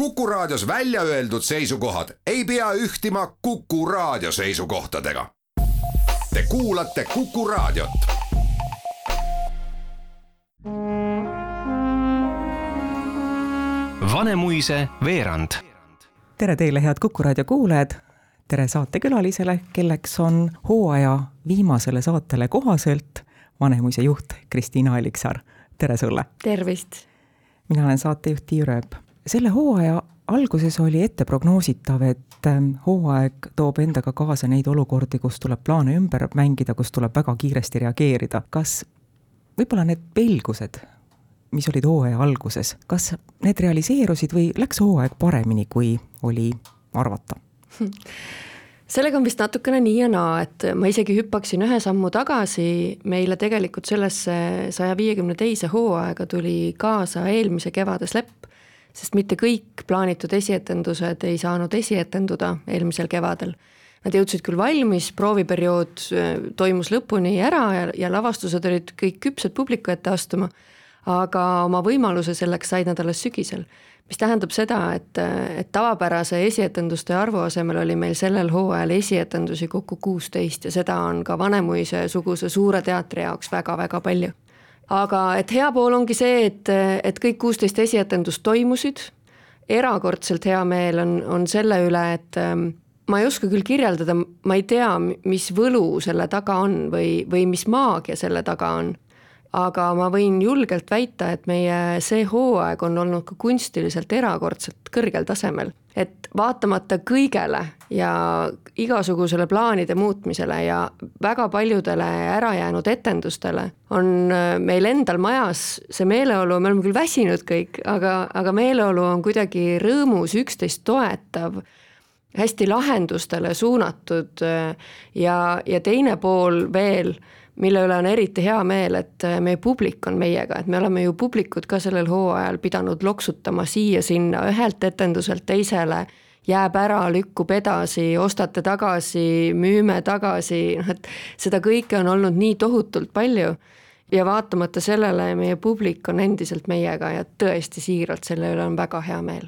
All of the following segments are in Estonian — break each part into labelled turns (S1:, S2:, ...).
S1: Kuku Raadios välja öeldud seisukohad ei pea ühtima Kuku Raadio seisukohtadega. Te kuulate Kuku Raadiot.
S2: Vanemuise veerand.
S3: tere teile, head Kuku Raadio kuulajad. tere saatekülalisele, kelleks on hooaja viimasele saatele kohaselt Vanemuise juht Kristiina Alliksaar. tere sulle.
S4: tervist.
S3: mina olen saatejuht Tiia Rööp. Selle hooaja alguses oli ette prognoositav, et ähm, hooaeg toob endaga kaasa neid olukordi, kus tuleb plaane ümber mängida, kus tuleb väga kiiresti reageerida. kas võib-olla need pelgused, mis olid hooaja alguses, kas need realiseerusid või läks hooaeg paremini, kui oli arvata?
S4: sellega on vist natukene nii ja naa, et ma isegi hüppaksin ühe sammu tagasi, meile tegelikult sellesse saja viiekümne teise hooaega tuli kaasa eelmise kevade slepp, sest mitte kõik plaanitud esietendused ei saanud esietenduda eelmisel kevadel. Nad jõudsid küll valmis, prooviperiood äh, toimus lõpuni ära ja, ja lavastused olid kõik küpsed publiku ette astuma, aga oma võimaluse selleks said nad alles sügisel mis tähendab seda, et, et tavapärase esietenduste arvu asemel oli meil sellel hooajal esietendusi kokku kuusteist ja seda on ka Vanemuise-suguse suure teatri jaoks väga-väga palju. Aga et hea pool ongi see, et, et kõik kuusteist esietendust toimusid, erakordselt hea meel on, on selle üle, et ähm, ma ei oska küll kirjeldada, ma ei tea, mis võlu selle taga on või, või mis maagia selle taga on aga ma võin julgelt väita, et meie see hooaeg on olnud ka kunstiliselt erakordselt kõrgel tasemel. et vaatamata kõigele ja igasugusele plaanide muutmisele ja väga paljudele ära jäänud etendustele, on äh, meil endal majas see meeleolu, me oleme küll väsinud kõik, aga, aga meeleolu on kuidagi rõõmus, üksteist toetav hästi lahendustele suunatud äh, ja, ja teine pool veel mille üle on eriti hea meel, et äh, meie publik on meiega, et me oleme ju publikut ka sellel hooajal pidanud loksutama siia-sinna, ühelt etenduselt teisele, jääb ära, lükkub edasi, ostate tagasi, müüme tagasi, noh et seda kõike on olnud nii tohutult palju. Ja vaatamata sellele meie publik on endiselt meiega ja tõesti siiralt selle üle on väga hea meel.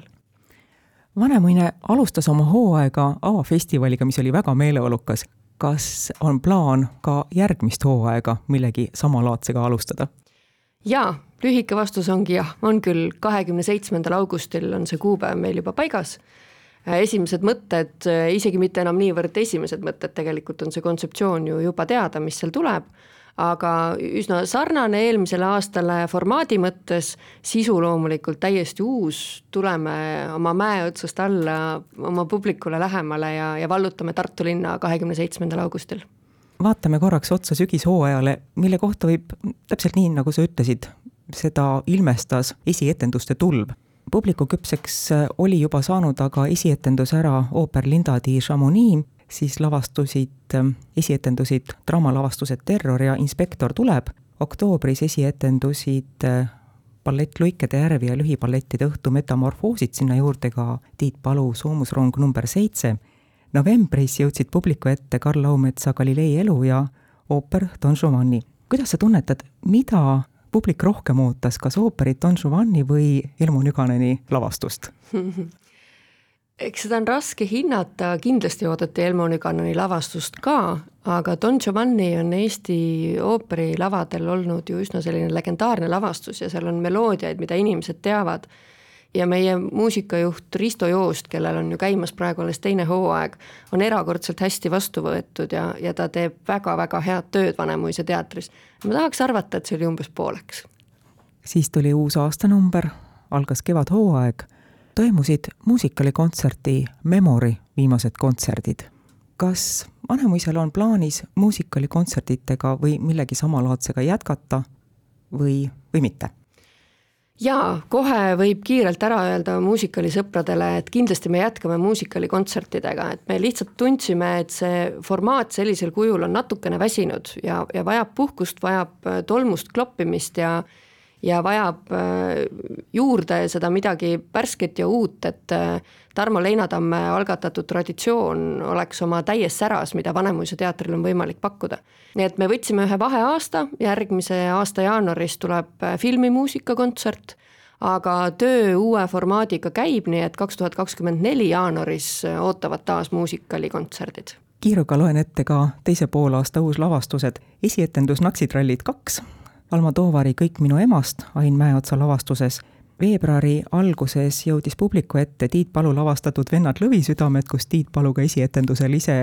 S3: Vanemuine alustas oma hooaega avafestivaliga, mis oli väga meeleolukas kas on plaan ka järgmist hooaega millegi samalaadsega alustada?
S4: jaa, lühike vastus ongi jah, on küll, kahekümne seitsmendal augustil on see kuupäev meil juba paigas. esimesed mõtted, isegi mitte enam niivõrd esimesed mõtted, tegelikult on see kontseptsioon ju juba teada, mis seal tuleb aga üsna sarnane eelmisele aastale formaadi mõttes, sisu loomulikult täiesti uus, tuleme oma mäe otsast alla oma publikule lähemale ja, ja vallutame Tartu linna kahekümne seitsmendal augustil.
S3: vaatame korraks otsa sügishooajale, mille kohta võib täpselt nii, nagu sa ütlesid, seda ilmestas esietenduste tulv publiku küpseks oli juba saanud aga esietendus ära ooper Linda di Chamonix, siis lavastusid, ähm, esietendusid draamalavastused Terror ja Inspektor tuleb, oktoobris esietendusid äh, ballett Luikede järv ja lühiballettide õhtu Metamorfoosid, sinna juurde ka Tiit Palu Soomusrong number seitse. novembris jõudsid publiku ette Karl Laumetsa Galilei elu ja ooper Don Giovanni. kuidas sa tunnetad, mida publik rohkem ootas, kas ooperit Don Giovanni või Elmo Nüganeni lavastust
S4: eks seda on raske hinnata, kindlasti oodati Elmo Nüganeni lavastust ka, aga Don Giovanni on Eesti ooperilavadel olnud ju üsna selline legendaarne lavastus ja seal on meloodiaid, mida inimesed teavad. ja meie muusikajuht Risto Joost, kellel on ju käimas praegu alles teine hooaeg, on erakordselt hästi vastu võetud ja, ja ta teeb väga-väga head tööd Vanemuise teatris. ma tahaks arvata, et see oli umbes pooleks.
S3: siis tuli uus aastanumber, algas kevadhooaeg toimusid muusikaalikontserti Memory viimased kontserdid. kas Vanemuisel on plaanis muusikaalikontsertidega või millegi samalaadsega jätkata või, või mitte?
S4: jaa, kohe võib kiirelt ära öelda muusikalisõpradele, et kindlasti me jätkame muusikalikontsertidega, et me lihtsalt tundsime, et see formaat sellisel kujul on natukene väsinud ja, ja vajab puhkust, vajab tolmust kloppimist ja ja vajab äh, juurde seda midagi värsket ja uut, et äh, Tarmo Leinatamme algatatud traditsioon oleks oma täies säras, mida Vanemuise teatril on võimalik pakkuda. nii et me võtsime ühe vaheaasta, järgmise aasta jaanuaris tuleb äh, filmimuusikakontsert, aga töö uue formaadiga käib, nii et kaks tuhat kakskümmend neli jaanuaris ootavad taas muusikakontserdid.
S3: kiiruga loen ette ka teise poolaasta uuslavastused, esietendus Naksitrallid kaks, Alma Toovari Kõik minu emast Ain Mäeotsa lavastuses veebruari alguses jõudis publiku ette Tiit Palu lavastatud Vennad Lõvisüdamed, kus Tiit Palu ka esietendusel ise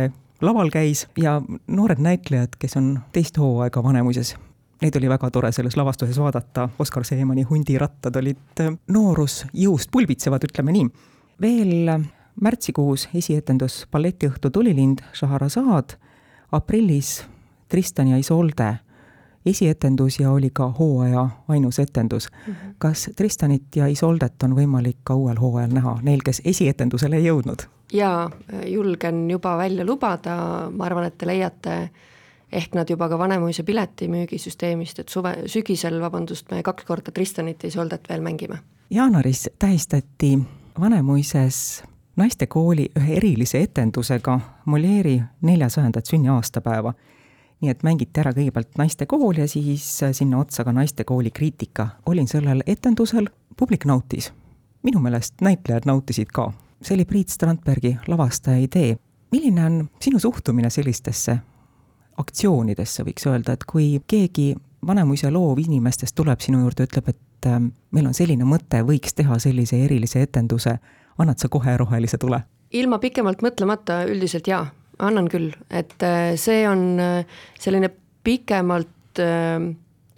S3: laval käis ja noored näitlejad, kes on teist hooaega Vanemuises. Neid oli väga tore selles lavastuses vaadata, Oskar Seemani hundirattad olid äh, noorusjõust pulbitsevad, ütleme nii. veel märtsikuus esietendus balletiõhtu Tulilind, Šahrazad, aprillis Tristan ja Isolde esietendus ja oli ka hooaja ainus etendus mm. -hmm. kas Tristanit ja Isoldet on võimalik ka uuel hooajal näha, neil, kes esietendusele ei jõudnud?
S4: jaa, julgen juba välja lubada, ma arvan, et te leiate ehk nad juba ka Vanemuise piletimüügisüsteemist, et suve, sügisel, vabandust, me kaks korda Tristanit ja Isoldet veel mängime.
S3: jaanuaris tähistati Vanemuises naistekooli ühe erilise etendusega Molieri neljasajandat sünniaastapäeva nii et mängiti ära kõigepealt naistekool ja siis sinna otsa ka naistekooli kriitika. olin sellel etendusel, publik nautis. minu meelest näitlejad nautisid ka. see oli Priit Strandbergi lavastaja idee. milline on sinu suhtumine sellistesse aktsioonidesse, võiks öelda, et kui keegi Vanemuise loovinimestest tuleb sinu juurde, ütleb, et äh, meil on selline mõte, võiks teha sellise erilise etenduse, annad sa kohe rohelise tule?
S4: ilma pikemalt mõtlemata üldiselt jaa annan küll, et äh, see on äh, selline pikemalt äh,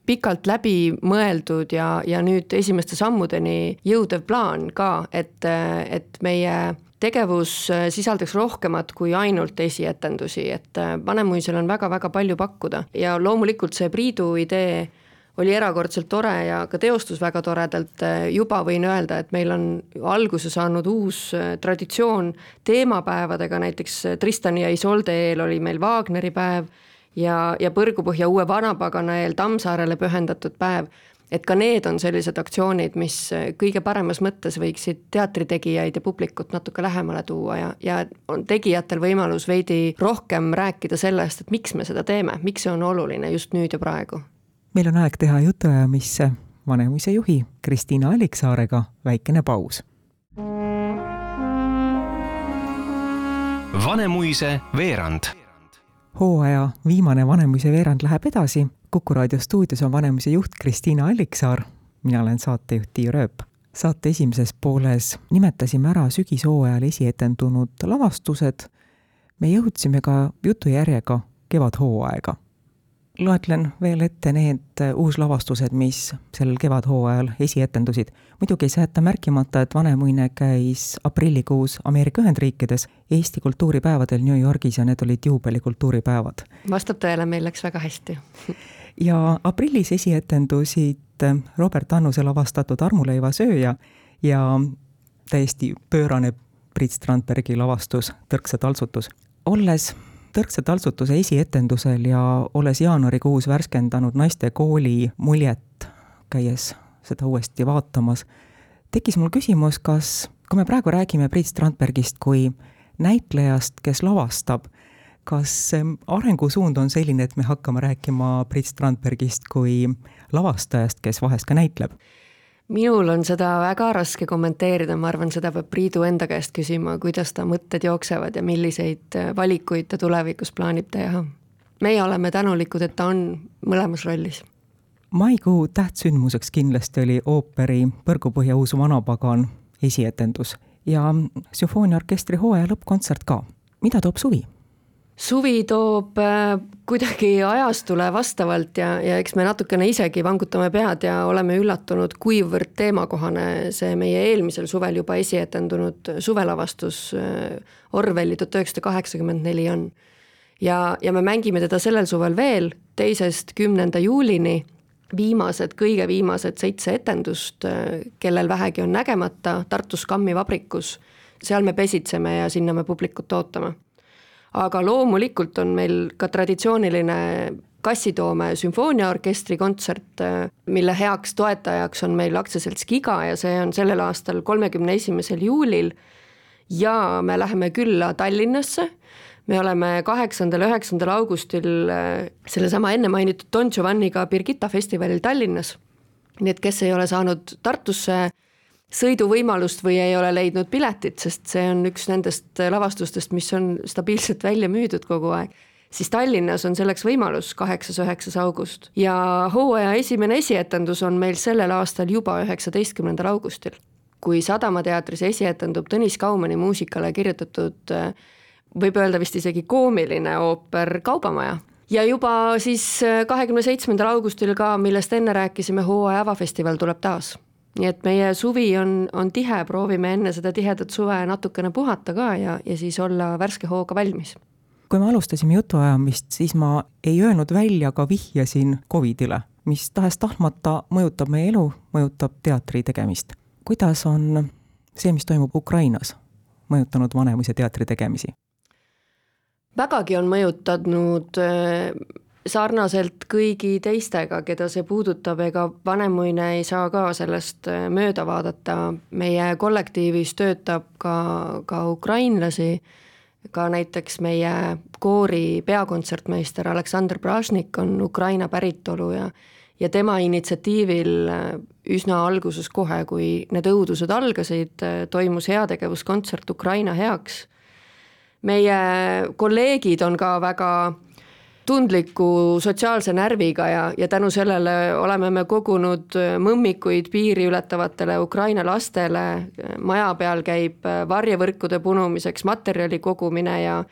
S4: pikalt läbi mõeldud ja, ja nüüd esimeste sammudeni jõudev plaan ka, et, et meie tegevus sisaldaks rohkemat kui ainult esietendusi, et Vanemuisel on väga-väga palju pakkuda. Ja loomulikult see Priidu idee oli erakordselt tore ja ka teostus väga toredalt, juba võin öelda, et meil on alguse saanud uus äh, traditsioon teemapäevadega, näiteks äh, Tristani ja Isolde eel oli meil Wagneri päev ja, ja Põrgupõhja uue vanapagana eel Tammsaarele pühendatud päev, et ka need on sellised aktsioonid, mis äh, kõige paremas mõttes võiksid teatritegijaid ja publikut natuke lähemale tuua ja, ja on tegijatel võimalus veidi rohkem rääkida sellest, et miks me seda teeme, miks see on oluline just nüüd ja praegu
S3: meil on aeg teha jutuajamisse Vanemuise juhi Kristiina Alliksaarega väikene paus.
S2: Vanemuise veerand.
S3: hooaja viimane Vanemuise veerand läheb edasi. kuku raadio stuudios on Vanemuise juht Kristiina Alliksaar. mina olen saatejuht Tiia Rööp. saate esimeses pooles nimetasime ära sügishooajal esietendunud lavastused. me jõudsime ka jutujärjega kevadhooaega loetlen veel ette need äh, uuslavastused, mis sellel kevadhooajal esietendusid. muidugi ei saa jätta märkimata, et Vanemuine käis aprillikuus Ameerika Ühendriikides Eesti kultuuripäevadel New Yorgis ja need olid juubelikultuuripäevad.
S4: vastab tõele, meil läks väga hästi
S3: ja aprillis esietendusid äh, Robert Annuse lavastatud Armuleiva sööja ja täiesti pöörane Priit Strandbergi lavastus Tõrksa taltsutus. olles Tõrksa taltsutuse esietendusel ja olles jaanuarikuus värskendanud naistekooli muljet, käies seda uuesti vaatamas, tekkis mul küsimus, kas, kui me praegu räägime Priit Strandbergist kui näitlejast, kes lavastab, kas arengusuund on selline, et me hakkame rääkima Priit Strandbergist kui lavastajast, kes vahest ka näitleb?
S4: Minul on seda väga raske kommenteerida, ma arvan, seda peab Priidu enda käest küsima, kuidas ta mõtted jooksevad ja milliseid äh, valikuid ta tulevikus plaanib teha. meie oleme tänulikud, et ta on mõlemas rollis.
S3: maikuu tähtsündmuseks kindlasti oli ooperi Põrgupõhja uus vanapagan esietendus ja sümfooniaorkestri hooaja lõppkontsert ka. mida toob suvi?
S4: Suvi toob äh, kuidagi ajastule vastavalt ja, ja eks me natukene isegi vangutame pead ja oleme üllatunud, kuivõrd teemakohane see meie eelmisel suvel juba esietendunud suvelavastus äh, Orwelli tuhat üheksasada kaheksakümmend neli on. ja, ja me mängime teda sellel suvel veel teisest kümnenda juulini, viimased, kõige viimased seitse etendust, äh, kellel vähegi on nägemata, Tartus Kammi vabrikus, seal me pesitseme ja sinna me publikut ootame aga loomulikult on meil ka traditsiooniline Kassitoome sümfooniaorkestri kontsert, mille heaks toetajaks on meil aktsiaselts Giga ja see on sellel aastal kolmekümne esimesel juulil. ja me läheme külla Tallinnasse, me oleme kaheksandal, üheksandal augustil sellesama enne mainitud Don Giovanniga Birgitta festivalil Tallinnas nii et kes ei ole saanud Tartusse sõiduvõimalust või ei ole leidnud piletit, sest see on üks nendest lavastustest, mis on stabiilselt välja müüdud kogu aeg, siis Tallinnas on selleks võimalus kaheksas, üheksas august. Ja hooaja esimene esietendus on meil sellel aastal juba üheksateistkümnendal augustil. kui Sadama teatris esietendub Tõnis Kaumani muusikale kirjutatud võib öelda vist isegi koomiline ooper Kaubamaja. Ja juba siis kahekümne seitsmendal augustil ka, millest enne rääkisime, hooaja avafestival tuleb taas nii et meie suvi on, on tihe, proovime enne seda tihedat suve natukene puhata ka ja, ja siis olla värske hooga valmis.
S3: kui me alustasime jutuajamist, siis ma ei öelnud välja, aga vihjasin Covidile, mis tahes-tahtmata mõjutab meie elu, mõjutab teatri tegemist. kuidas on see, mis toimub Ukrainas, mõjutanud Vanemuise teatri tegemisi?
S4: vägagi on mõjutanud sarnaselt kõigi teistega, keda see puudutab, ega Vanemuine ei saa ka sellest äh, mööda vaadata, meie kollektiivis töötab ka, ka ukrainlasi, ka näiteks meie koori peakontsertmeister Aleksandr Pražnik on Ukraina päritolu ja ja tema initsiatiivil äh, üsna alguses kohe, kui need õudused algasid, äh, toimus heategevuskontsert Ukraina heaks. meie kolleegid on ka väga tundliku sotsiaalse närviga ja, ja tänu sellele oleme me kogunud äh, mõmmikuid piiri ületavatele Ukraina lastele, maja peal käib äh, varjevõrkude punumiseks materjali kogumine ja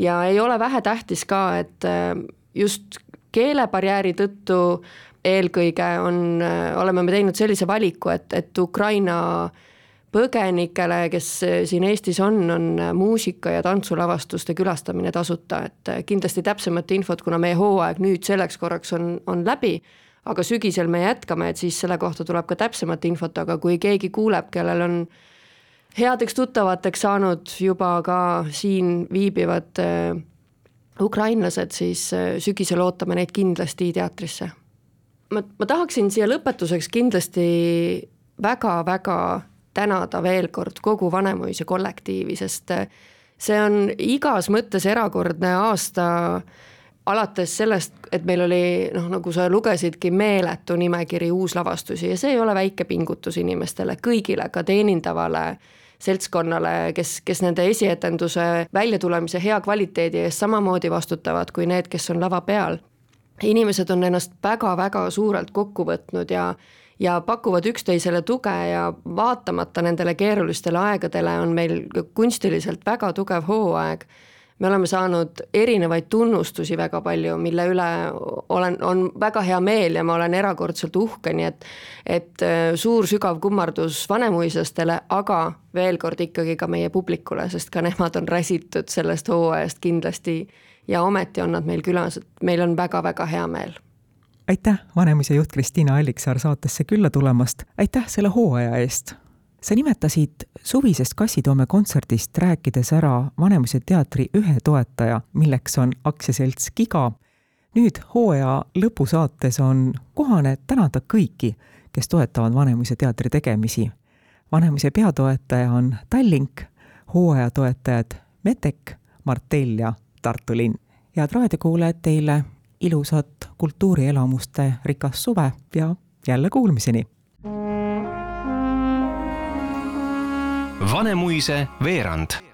S4: ja ei ole vähetähtis ka, et äh, just keelebarjääri tõttu eelkõige on, oleme me teinud sellise valiku, et, et Ukraina äh, põgenikele, kes siin Eestis on, on muusika- ja tantsulavastuste külastamine tasuta, et kindlasti täpsemat infot, kuna meie hooaeg nüüd selleks korraks on, on läbi, aga sügisel me jätkame, et siis selle kohta tuleb ka täpsemat infot, aga kui keegi kuuleb, kellel on headeks tuttavateks saanud juba ka siin viibivad ukrainlased, siis sügisel ootame neid kindlasti teatrisse. ma, ma tahaksin siia lõpetuseks kindlasti väga-väga tänada veel kord kogu Vanemuise kollektiivi, sest eh, see on igas mõttes erakordne aasta alates sellest, et meil oli noh, nagu sa lugesidki, meeletu nimekiri uuslavastusi ja see ei ole väike pingutus inimestele, kõigile, ka teenindavale seltskonnale, kes, kes nende esietenduse väljatulemise hea kvaliteedi eest samamoodi vastutavad kui need, kes on lava peal. Inimesed on ennast väga-väga suurelt kokku võtnud ja ja pakuvad üksteisele tuge ja vaatamata nendele keerulistele aegadele on meil kunstiliselt väga tugev hooaeg. me oleme saanud erinevaid tunnustusi väga palju, mille üle olen, on väga hea meel ja ma olen erakordselt uhke, nii et et äh, suur sügav kummardus vanemuislastele, aga veel kord ikkagi ka meie publikule, sest ka nemad on räsitud sellest hooajast kindlasti ja ometi on nad meil külas, et meil on väga-väga hea meel
S3: aitäh, Vanemuise juht Kristiina Alliksaar saatesse külla tulemast, aitäh selle hooaja eest! sa nimetasid suvisest Kassitoome kontserdist rääkides ära Vanemuise teatri ühe toetaja, milleks on aktsiaselts Giga. nüüd hooaja lõpusaates on kohane tänada kõiki, kes toetavad Vanemuise teatri tegemisi. Vanemuise peatoetaja on Tallink, hooaja toetajad Metek, Martell ja Tartu linn. head raadiokuulajad, teile ilusat kultuurielamuste rikast suve ja jälle kuulmiseni!
S2: Vanemuise veerand